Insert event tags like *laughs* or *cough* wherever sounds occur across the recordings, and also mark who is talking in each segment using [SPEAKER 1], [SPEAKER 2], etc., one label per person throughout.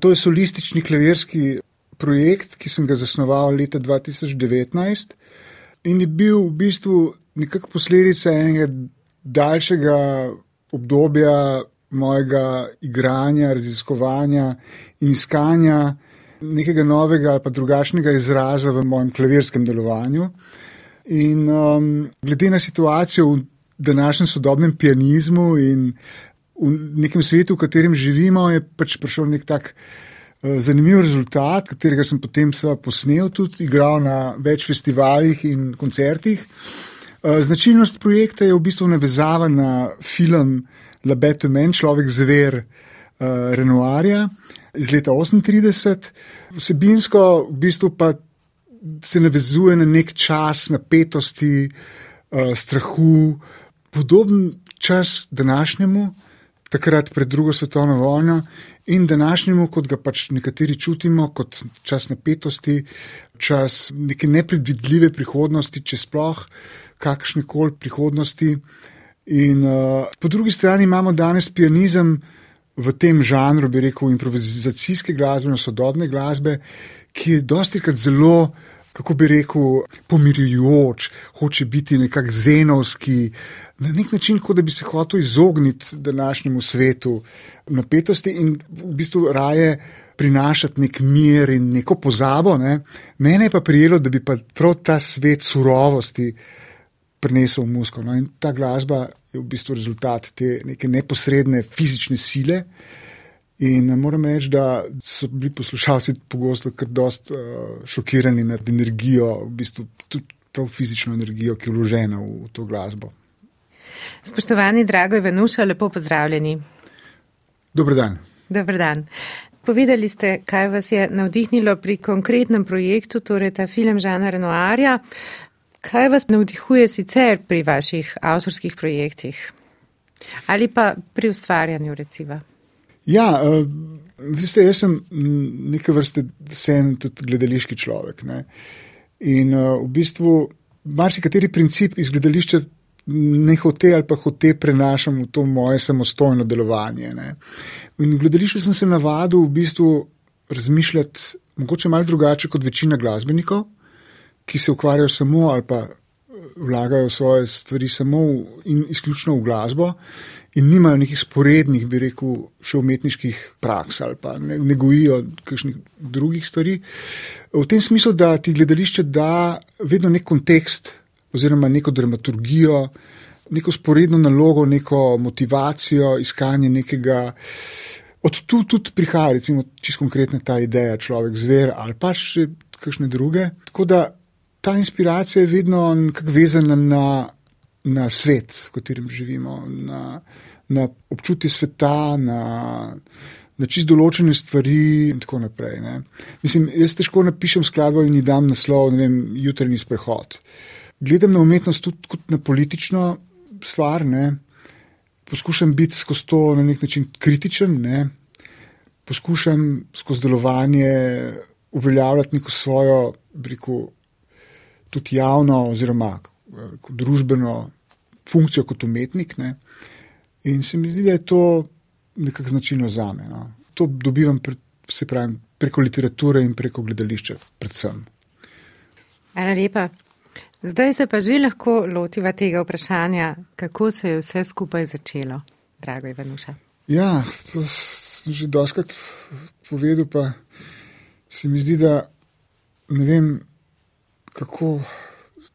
[SPEAKER 1] To je solistični klavirski projekt, ki sem ga zasnoval leta 2019 in je bil v bistvu nekako posledica enega daljšega obdobja mojega igranja, raziskovanja in iskanja nekega novega ali pa drugačnega izraza v mojem klavirskem delovanju. In um, glede na situacijo v današnjem sodobnem pianizmu in v nekem svetu, v katerem živimo, je pač prišel nek tak uh, zanimiv rezultat, katerega sem potem posnel, tudi igral na več festivalih in koncertih. Uh, značilnost projekta je v bistvu navezava na film La Bête Men, človek zver uh, Renoirja iz leta 38. Vsebinsko v bistvu pa se navezuje na nek čas napetosti, uh, strahu, podoben čas današnjemu, takrat pred drugo svetovno vojno in današnjemu, kot ga pač nekateri čutimo, kot čas napetosti, čas neke nepredvidljive prihodnosti, če sploh kakšne koli prihodnosti. In uh, po drugi strani imamo danes pianizem v tem žanru, bi rekel, improvizacijske glasbe, sodobne glasbe, ki je dosti krat zelo kako bi rekel, pomirjujoč, hoče biti nekako zenovski, na nek način, kot da bi se hotel izogniti današnjemu svetu napetosti in v bistvu raje prinašati nek mir in neko pozabo. Ne. Mene je pa prijelo, da bi pa prav ta svet surovosti prinesel v musko. No. In ta glasba je v bistvu rezultat te neke neposredne fizične sile. In moram reči, da so bili poslušalci pogosto kar dost uh, šokirani nad energijo, v bistvu tudi prav fizično energijo, ki je vložena v, to glasbo.
[SPEAKER 2] Spoštovani Drago Ivanuša, lepo pozdravljeni.
[SPEAKER 1] Dobr dan.
[SPEAKER 2] Dobr dan. Povedali ste, kaj vas je navdihnilo pri konkretnem projektu, torej ta film Žana Renoarja. Kaj vas navdihuje sicer pri vaših avtorskih projektih ali pa pri ustvarjanju recimo?
[SPEAKER 1] Ja, uh, veste, jaz sem neke vrste sen tudi gledališki človek. Ne? In uh, v bistvu marsikateri princip iz gledališča ne hote ali pa hote prenašam v to moje samostojno delovanje. Ne? In v gledališču sem se navadil v bistvu razmišljati mogoče malo drugače kot večina glasbenikov, ki se ukvarjajo samo ali pa vlagajo svoje stvari samo in izključno v glasbo in nimajo nekih sporednih, bi rekel, še umetniških praks ali pa ne, ne gojijo kakšnih drugih stvari. V tem smislu, da ti gledališče da vedno nek kontekst oziroma neko dramaturgijo, neko sporedno nalogo, neko motivacijo, iskanje nekega. Od tu tudi prihaja, recimo, čisto konkretna ta ideja, človek zver ali pa še kakšne druge. Tako da ta inspiracija je vedno vezana na na svet, v katerem živimo, na, na občutje sveta, na, na čist določene stvari in tako naprej. Ne. Mislim, jaz težko napišem skladbo in ji dam naslov, ne vem, jutrni sprehod. Gledam na umetnost tudi kot na politično stvar, ne. poskušam biti skozi to na nek način kritičen, ne. poskušam skozi delovanje uveljavljati neko svojo, rekel, tudi javno oziroma družbeno funkcijo kot umetnik. Ne. In se mi zdi, da je to nekako značilno za me. No. To dobivam pre, pravim, preko literature in preko gledališča, predvsem.
[SPEAKER 2] Hvala lepa. Zdaj se pa že lahko lotiva tega vprašanja, kako se je vse skupaj začelo, drago Ivanuša.
[SPEAKER 1] Ja, to sem že doskrat povedal, pa se mi zdi, da ne vem, kako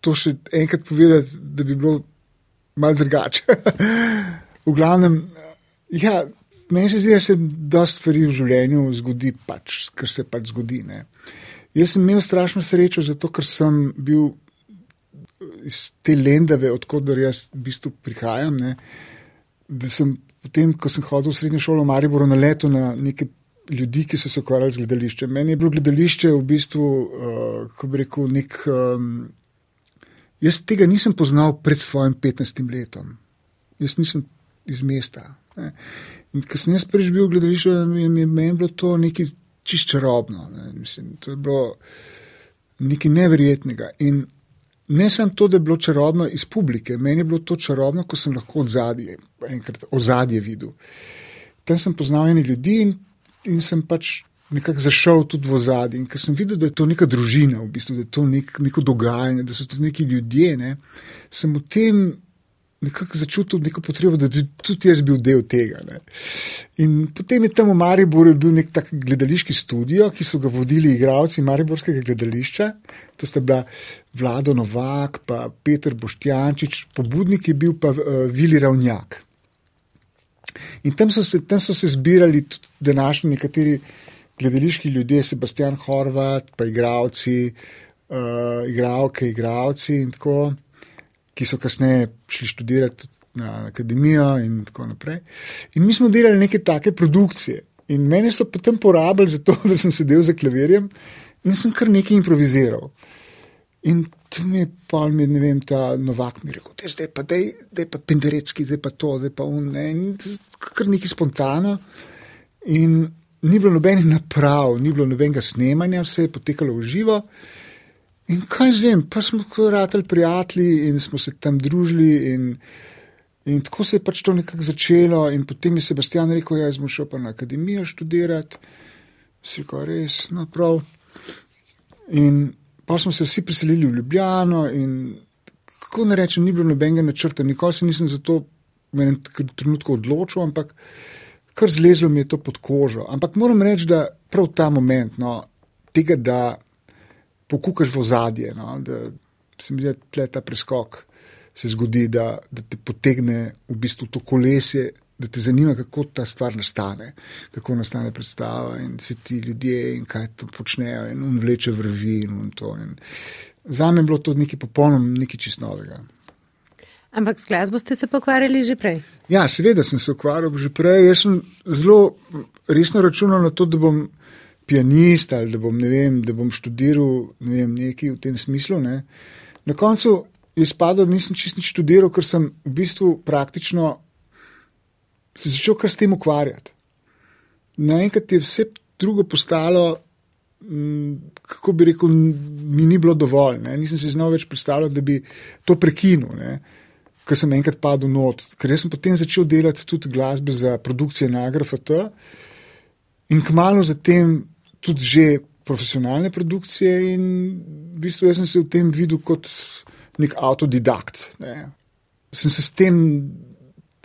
[SPEAKER 1] to še enkrat povedati, da bi bilo malo drugače. *laughs* v glavnem, ja, meni se zdi, da se dosta stvari v življenju zgodi, pač, kar se pač zgodi. Ne. Jaz sem imel strašno srečo, zato ker sem bil iz te lendave, odkudar jaz v bistvu prihajam. Ne, da sem potem, ko sem hodil v srednjo šolo v Mariboru, naletel na neke ljudi, ki so se ukvarjali z gledališčem. Meni je bilo gledališče v bistvu, uh, kako bi rekel, nek. Um, Jaz tega nisem poznal pred svojim 15 letom, jaz nisem iz mesta. Ne. In ko sem jaz prvič bil v gledališču, je meni bilo to nekaj čist čarobno. Ne. Mislim, to je bilo nekaj neverjetnega. In ne samo to, da je bilo čarobno iz publike, meni je bilo to čarobno, ko sem lahko od zadje, videl. Tam sem poznal ene ljudi in, in sem pač nekako zašel tudi v zadnji. In ker sem videl, da je to neka družina, v bistvu, da je to nek, neko dogajanje, da so to neki ljudje, ne, sem v tem nekako začutil neko potrebo, da bi tudi jaz bil del tega. Ne. In potem je tam v Mariboru bil nek tak gledališki studio, ki so ga vodili igravci Mariborskega gledališča. To sta bila Vlado Novak, pa Peter Boštjančič, pobudnik je bil pa uh, Vili Ravnjak. In tam so se, tam so se zbirali tudi današnji nekateri gledališki ljudje, Sebastian Horvat, pa igravci, uh, igravke, igravci in tako, ki so kasneje šli študirati na akademijo in tako naprej. In mi smo delali neke take produkcije. In mene so potem porabili za to, *laughs* da sem sedel za klavirjem in sem kar nekaj improviziral. In tam je pa mi, ne vem, ta novak mi rekel, da je pa, pa penderecki, da je pa to, da je pa un, ne, in kar nekaj spontano. In ni bilo nobenih naprav, ni bilo nobenega snemanja, vse je potekalo v živo. In kaj zvem, pa smo kot ratelj prijatelji in smo se tam družili. In, in tako se je pač to nekako začelo. In potem je Sebastian rekel: Ja, smo šel pa na akademijo študirati. Si rekel, res, no prav. In pa smo se vsi preselili v Ljubljano. In kako ne rečem, ni bilo nobenega načrta, nikoli se nisem za to v enem trenutku odločil, ampak kar zlezlo mi je to pod kožo. Ampak moram reči, da prav ta moment, no, tega, da pokukaš v zadje, no, da se mi zdi, da ta preskok se zgodi, da, da te potegne v bistvu to kolesje, da te zanima, kako ta stvar nastane, kako nastane predstava in vsi ti ljudje in kaj tam počnejo in on vleče vrvi in to. In za me je bilo to nekaj popolnoma, nekaj čist novega.
[SPEAKER 2] Ampak s glasbo ste se pokvarjali že prej?
[SPEAKER 1] Ja, seveda sem se ukvarjal že prej. Jaz sem zelo resno računal na to, da bom pianist ali da bom, vem, da bom študiral ne vem, nekaj v tem smislu. Ne. Na koncu je spadal, nisem čist nič študiral, ker sem v bistvu praktično se začel kar s tem ukvarjati. Naenkrat je vse drugo postalo. Kako bi rekel, mi ni bilo dovolj, ne? nisem si znal več predstavljati, da bi to prekinil. Ne? ko sem enkrat padel not, ker sem potem začel delati tudi glasbe za produkcije na AGRFT in kmalo zatem tudi že profesionalne produkcije in v bistvu jaz sem se v tem videl kot nek autodidakt. Ne. Sem se s tem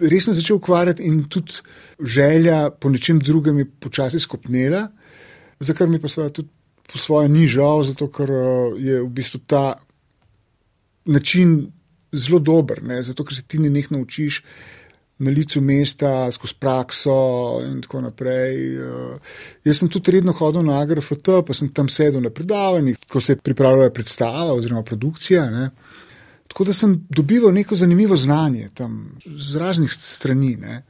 [SPEAKER 1] resno začel ukvarjati in tudi želja po nečem drugem je počasi skopnela, za kar mi pa seveda tudi po svoje ni žal, zato ker eh, je v bistvu ta način zelo dober, ne? zato ker se ti ne nekaj naučiš na licu mesta, skozi prakso in tako naprej. Uh, jaz sem tudi redno hodil na AGRFT, pa sem tam sedel na predavanjih, ko se je pripravljala predstava oziroma produkcija. Ne? Tako da sem dobival neko zanimivo znanje tam z raznih strani. Ne?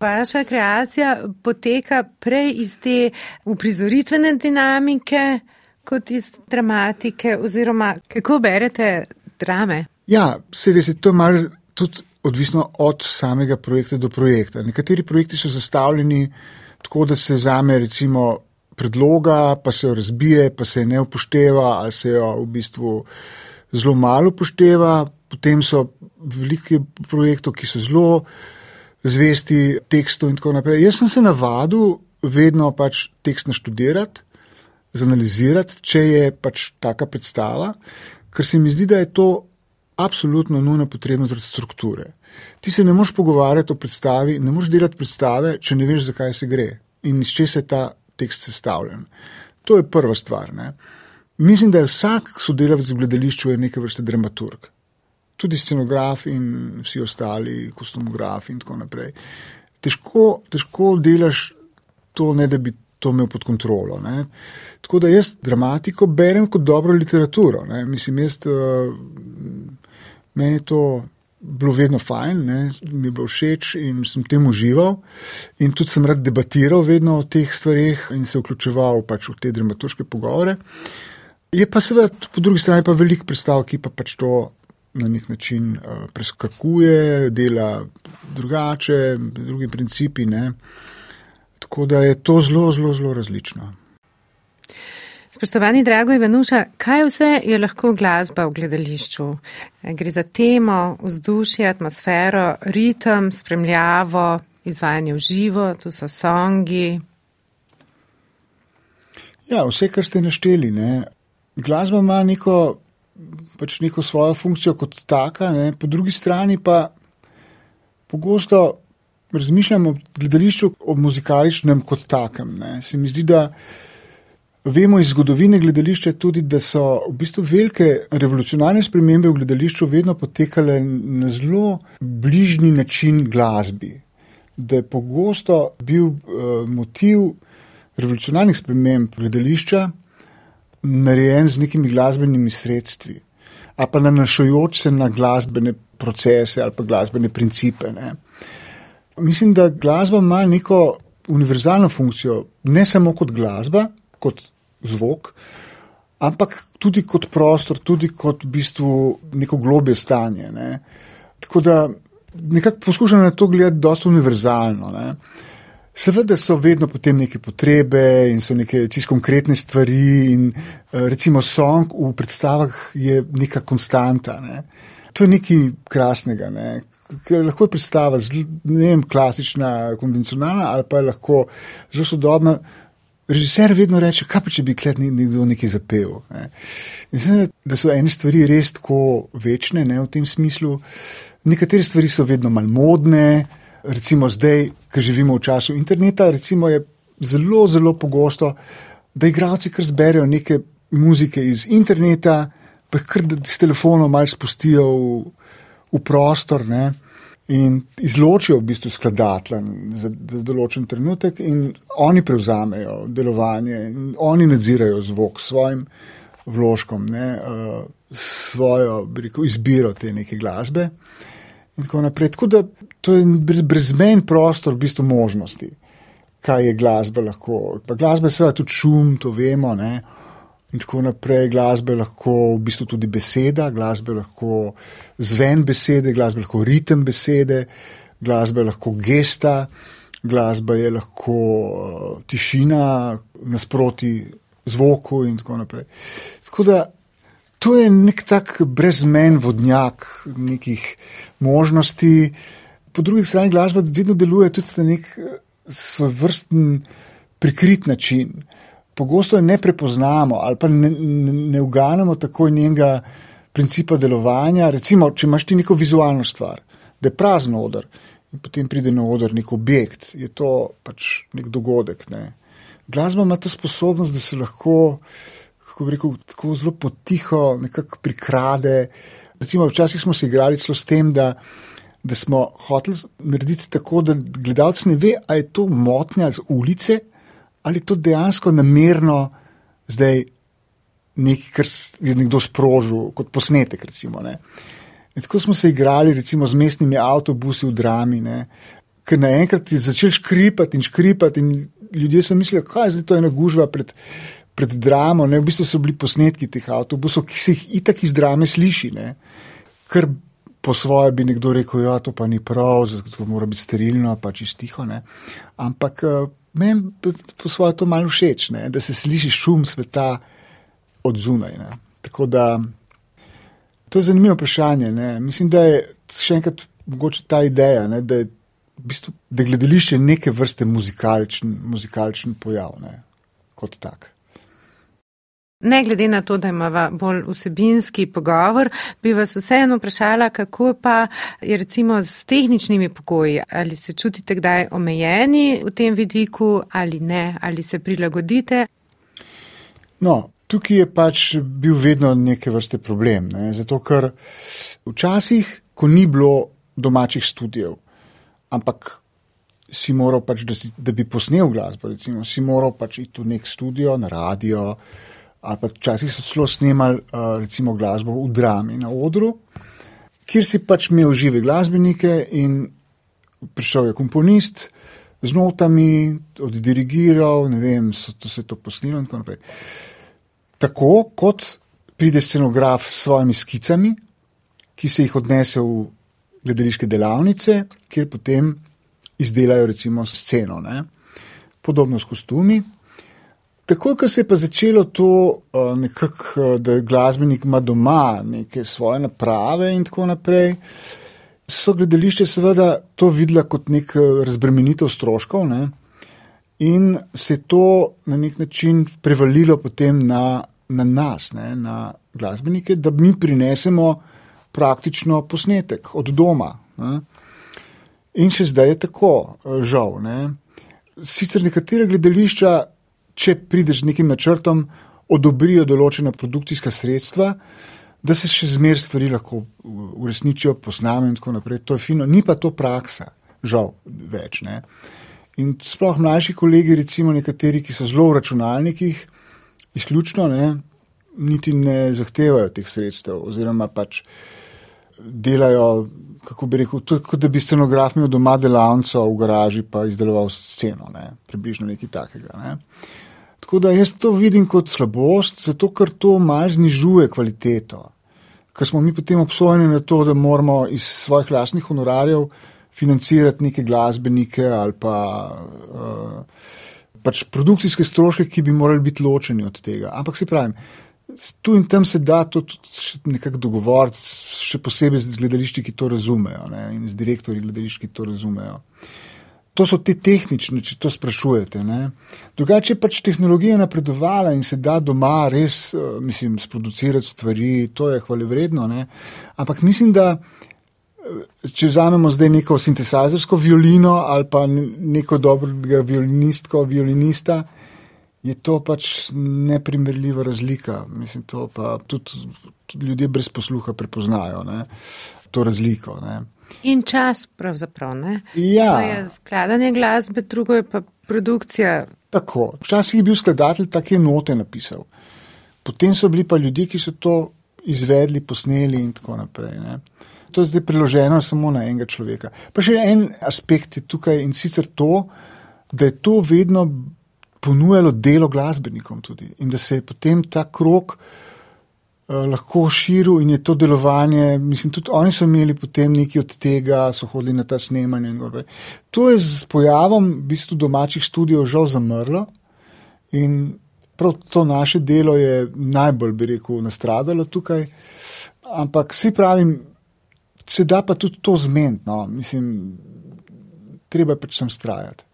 [SPEAKER 2] Vaša kreacija poteka prej iz te uprizoritvene dinamike, kot iz dramatike, oziroma kako berete drame?
[SPEAKER 1] Ja, se res je to malo tudi odvisno od samega projekta do projekta. Nekateri projekti so zastavljeni tako, da se vzame recimo predloga, pa se jo razbije, pa se jo ne upošteva ali se jo v bistvu zelo malo upošteva. Potem so veliki projekti, ki so zelo zvesti tekstu in tako naprej. Jaz sem se navadil vedno pač tekst naštudirati, zanalizirati, če je pač taka predstava, ker se mi zdi, da je to absolutno nujno potrebno zaradi strukture. Ti se ne moreš pogovarjati o predstavi, ne moreš delati predstave, če ne veš, zakaj se gre in iz česa je ta tekst sestavljen. To je prva stvar. Ne. Mislim, da je vsak sodelavec v gledališču neke vrste dramaturg. Tudi scenograf in vsi ostali, kostumografi in tako naprej. Težko, težko delaš to, ne da bi to imel pod kontrolo. Ne. Tako da jaz dramatiko berem kot dobro literaturo. Ne. Mislim, jaz. Uh, meni je to bilo vedno fajn, ne, mi je bilo všeč in sem tem užival. In tudi sem rad debatiral vedno o teh stvarih in se vključeval pač v te dramaturške pogovore. Je pa seveda po drugi strani pa velik predstav, ki pa pač to na nek način uh, preskakuje, dela drugače, drugi principi. Ne. Tako da je to zelo, zelo, zelo različno.
[SPEAKER 2] Spoštovani Drago Ivanuša, kaj vse je lahko glasba v gledališču? Gre za temo, vzdušje, atmosfero, ritem, spremljavo, izvajanje v živo, tu so songi.
[SPEAKER 1] Ja, vse, kar ste našteli. Ne. Glasba ima neko, pač neko svojo funkcijo kot taka, ne. po drugi strani pa pogosto razmišljamo o gledališču, o muzikaličnem kot takem. Ne. Se mi zdi, da vemo iz zgodovine gledališča tudi, da so v bistvu velike revolucionarne spremembe v gledališču vedno potekale na zelo bližnji način glasbi. Da je pogosto bil uh, motiv revolucionarnih sprememb gledališča narejen z nekimi glasbenimi sredstvi, ali pa nanašajoč se na glasbene procese ali pa glasbene principe. Ne. Mislim, da glasba ima neko univerzalno funkcijo, ne samo kot glasba, kot zvok, ampak tudi kot prostor, tudi kot v bistvu neko globje stanje. Ne. Tako da nekako poskušam na to gledati dosto univerzalno. Ne. Seveda so vedno potem neke potrebe in so neke čisto konkretne stvari, in eh, recimo song v predstavah je neka konstanta. Ne. To je nekaj krasnega. Ne. Lahko je predstava, ne vem, klasična, konvencionalna ali pa je lahko zelo sodobna. Režiser vedno reče, kaj pa če bi klet nekdo nekaj zapel. Ne. Mislim, da so ene stvari res tako večne ne, v tem smislu. Nekatere stvari so vedno malo modne, recimo zdaj, ki živimo v času interneta, recimo je zelo, zelo pogosto, da igravci kar zberejo neke muzike iz interneta, pa jih kar s telefonom malo spustijo v, v prostor ne, in izločijo v bistvu skladatelj za, za določen trenutek in oni prevzamejo delovanje oni nadzirajo zvok s svojim vložkom, ne, uh, svojo rekel, izbiro te neke glasbe. In tako naprej. Tako da to je brezmen prostor, v bistvu možnosti, kaj je glasba lahko. Pa glasba je seveda tudi šum, to vemo. Ne? In tako naprej, glasba je lahko v bistvu tudi beseda, glasba je lahko zven besede, glasba je lahko ritem besede, glasba je lahko gesta, glasba je lahko uh, tišina nasproti zvoku in tako naprej. Tako da to je nek tak brezmen vodnjak nekih možnosti. Po drugi strani glasba vedno deluje tudi na nek eh, svoj vrsten prikrit način. Pogosto jo ne prepoznamo ali pa ne, ne, ne uganemo tako njenega principa delovanja. Recimo, če imaš ti neko vizualno stvar, da je prazen odr in potem pride na odr nek objekt, je to pač nek dogodek. Ne. Glasba ima to sposobnost, da se lahko kako rekel, tako zelo potiho, nekako prikrade. Recimo, včasih smo se igrali celo s tem, da, da smo hoteli narediti tako, da gledalec ne ve, ali je to motnja z ulice ali je to dejansko namerno zdaj nekaj, kar je nekdo sprožil kot posnetek. Recimo, tako smo se igrali recimo, z mestnimi avtobusi v Drami. Ne? Ker naenkrat je začel škripati in škripati, in ljudje so mislili, da je to ena gužva pred, pred dramo, ne, v bistvu so bili posnetki teh avtobusov, ki se jih itak iz drame sliši. Ne, ker po svoje bi nekdo rekel, da ja, to pa ni prav, zato mora biti sterilno, pa čist tiho. Ne. Ampak eh, meni po svoje to malo všeč, ne, da se sliši šum sveta od zunaj. Ne. Tako da to je zanimivo vprašanje. Ne. Mislim, da je še enkrat mogoče ta ideja, ne, da je. V bistvu, da je gledališče neke vrste muzikaličen pojav, ne, kot tak.
[SPEAKER 2] Ne glede na to, da imamo bolj vsebinski pogovor, bi vas vseeno vprašala, kako pa je recimo z tehničnimi pogoji. Ali se čutite kdaj omejeni v tem vidiku ali ne, ali se prilagodite?
[SPEAKER 1] No, tukaj je pač bil vedno neke vrste problem. Ne? Zato, ker včasih, ko ni bilo domačih študijev, ampak si moral pač, da, si, da bi posnel glasbo, recimo, si moral pač iti v nek studio, na radio ali pa včasih so celo snemali uh, recimo glasbo v drami na odru, kjer si pač imel žive glasbenike in prišel je komponist z notami, oddirigiral, ne vem, so to se to posnelo in tako naprej. Tako kot pride scenograf s svojimi skicami, ki se jih odnese v gledališke delavnice, kjer potem izdelajo recimo sceno. Ne? Podobno s kostumi, Takoj, ko se je pa začelo to, nekak, da glasbenik ima doma neke svoje naprave in tako naprej, so gledališče seveda to videla kot nek razbremenitev stroškov. Ne? In se je to na nek način prevalilo potem na, na nas, ne, na glasbenike, da mi prinesemo praktično posnetek od doma. Ne. In še zdaj je tako, žal. Ne. Sicer nekatere gledališča, če prideš z nekim načrtom, odobrijo določena produkcijska sredstva, da se še zmer stvari lahko uresničijo, posname in tako naprej. To je fino, ni pa to praksa, žal več. Ne. In sploh mlajši kolegi, recimo nekateri, ki so zelo v računalnikih, izključno ne, niti ne zahtevajo teh sredstev, oziroma pač delajo, kako bi rekel, kot da bi scenograf imel doma delavnico v garaži, pa izdeloval sceno, ne, približno nekaj takega. Ne. Tako da jaz to vidim kot slabost, zato ker to malce znižuje kvaliteto. Ker smo mi potem obsojeni na to, da moramo iz svojih lastnih honorarjev financirati neke glasbenike ali pa uh, pač produkcijske stroške, ki bi morali biti ločeni od tega. Ampak se pravim, tu in tam se da to nekako dogovoriti, še posebej z gledališči, ki to razumejo ne, in z direktorji gledališč, ki to razumejo. To so te tehnične, če to sprašujete. Ne. Drugače je pač tehnologija napredovala in se da doma res, eh, mislim, sproducirati stvari, to je hvale vredno. Ne. Ampak mislim, da če vzamemo zdaj neko sintesajzersko violino ali pa neko dobrega violinistko, violinista, je to pač neprimerljiva razlika. Mislim, to pa tudi, tudi ljudje brez posluha prepoznajo, ne? to razliko. Ne?
[SPEAKER 2] In čas, pravzaprav. Ne?
[SPEAKER 1] Ja.
[SPEAKER 2] To je skladanje glasbe, drugo je pa produkcija.
[SPEAKER 1] Tako. Včasih je bil skladatelj take note napisal. Potem so bili pa ljudje, ki so to izvedli, posneli in tako naprej. Ne? to je zdaj priloženo samo na enega človeka. Pa še en aspekt je tukaj in sicer to, da je to vedno ponujalo delo glasbenikom tudi in da se je potem ta krok lahko širil in je to delovanje, mislim, tudi oni so imeli potem nekaj od tega, so hodili na ta snemanje in gore. To je z pojavom v bistvu domačih študijev žal zamrlo in prav to naše delo je najbolj, bi rekel, nastradalo tukaj. Ampak vsi pravim, se da pa tudi to zmeniti, no. mislim, treba pač sem strajati.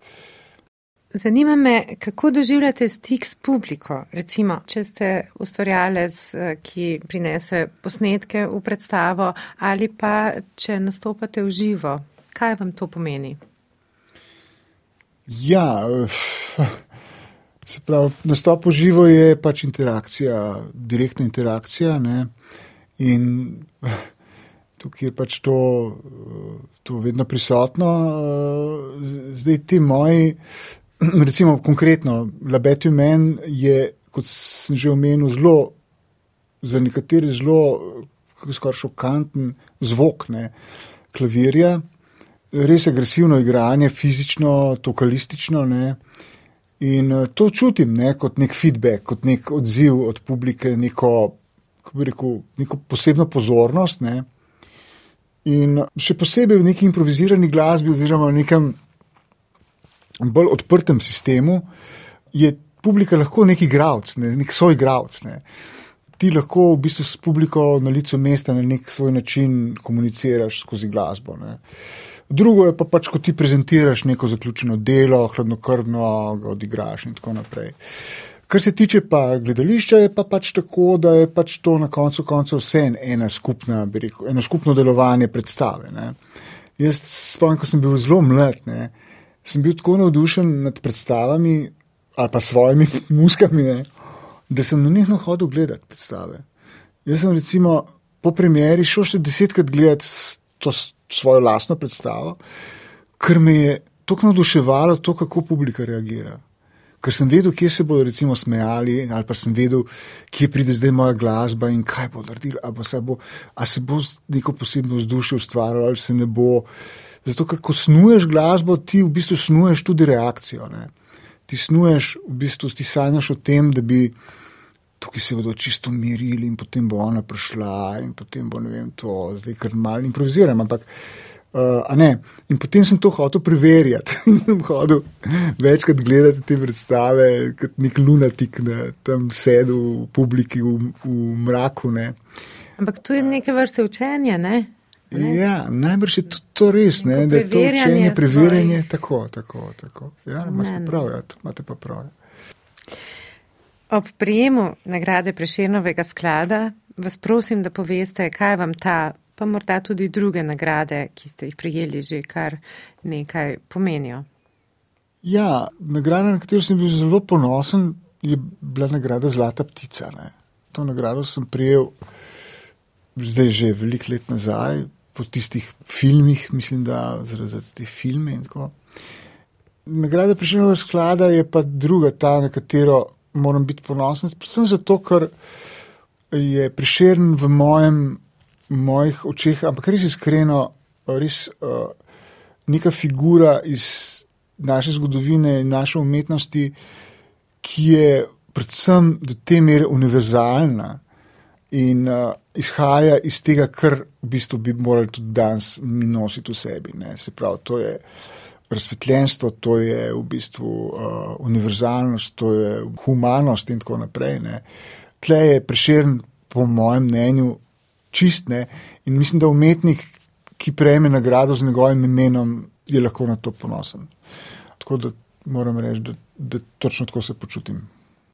[SPEAKER 2] Zanima me, kako doživljate stik s publiko? Recimo, če ste ustvarjalec, ki prinese posnetke v predstavo, ali pa če nastopate v živo. Kaj vam to pomeni?
[SPEAKER 1] Ja, se pravi, nastop v živo je pač interakcija, direktna interakcija. Ne? In tukaj je pač to, to vedno prisotno. Zdaj ti moji, *clears throat* recimo konkretno, Labetju Men je, kot sem že omenil, zelo, za nekatere zelo, kako skoraj šokanten zvok ne, klavirja, res agresivno igranje, fizično, tokalistično. Ne. In to čutim ne, kot nek feedback, kot nek odziv od publike, neko, rekel, neko posebno pozornost. Ne. In še posebej v neki improvizirani glasbi, oziroma v nekem bolj odprtem sistemu, je publika lahko neki igralec, ne, nek svoj igralec. Ne. Ti lahko v bistvu s publiko na licu mesta na nek svoj način komuniciraš skozi glasbo. Ne. Drugo je pa pač, ko ti prezentiraš neko zaključeno delo, hladnokrvno ga odigraš in tako naprej. Uh, Kar se tiče pa gledališča, je pa pač tako, da je pač to na koncu koncev vse ena skupna, rekel, eno skupno delovanje predstave. Ne. Jaz spomnim, ko sem bil zelo mlad, ne, sem bil tako navdušen nad predstavami ali pa svojimi *laughs* muskami, ne, da sem na njih hodil gledati predstave. Jaz sem recimo po premjeri šel še desetkrat gledati to svojo lastno predstavo, ker me je tako navduševalo to, kako publika reagira ker sem vedel, kje se bodo recimo smejali, ali pa sem vedel, kje pride zdaj moja glasba in kaj bo naredil, ali se bo, se bo neko posebno vzdušje ustvarjalo, ali se ne bo. Zato, ker ko snuješ glasbo, ti v bistvu snuješ tudi reakcijo. Ne? Ti snuješ, v bistvu ti sanjaš o tem, da bi tukaj se bodo čisto mirili in potem bo ona prišla in potem bo ne vem, to zdaj kar malo improviziram. Ampak Uh, in potem sem to hotel preverjati. *laughs* sem hodil večkrat gledati te predstave, kot nek lunatik, ne, tam sedel v publiki v, v mraku. Ne.
[SPEAKER 2] Ampak to je neke vrste učenje, ne?
[SPEAKER 1] Ja, najbrž je tudi to res, ne, da je to učenje, preverjanje. Tako, tako, tako. Ja, imate prav, ja, imate pa prav. Ja.
[SPEAKER 2] Ob prijemu nagrade Preširnovega sklada vas prosim, da poveste, kaj vam ta, pa morda tudi druge nagrade, ki ste jih prijeli že kar nekaj pomenijo.
[SPEAKER 1] Ja, nagrada, na katero sem bil zelo ponosen, je bila nagrada Zlata ptica. Ne. To nagrado sem prijel zdaj že veliko let nazaj, po tistih filmih, mislim, da zaradi te filme in tako. Nagrada Preširnovega sklada je pa druga, ta, na katero moram biti ponosen, predvsem zato, ker je priširjen v mojem, mojih očeh, ampak res iskreno, res uh, neka figura iz naše zgodovine in naše umetnosti, ki je predvsem do te mere univerzalna in uh, izhaja iz tega, kar v bistvu bi morali tudi danes mi nositi v sebi. Ne. Se pravi, to je razsvetljenstvo, to je v bistvu uh, univerzalnost, to je humanost in tako naprej. Ne. Tle je preširen, po mojem mnenju, čistne in mislim, da umetnik, ki prejme nagrado z njegovim imenom, je lahko na to ponosen. Tako da moram reči, da, da točno tako se počutim.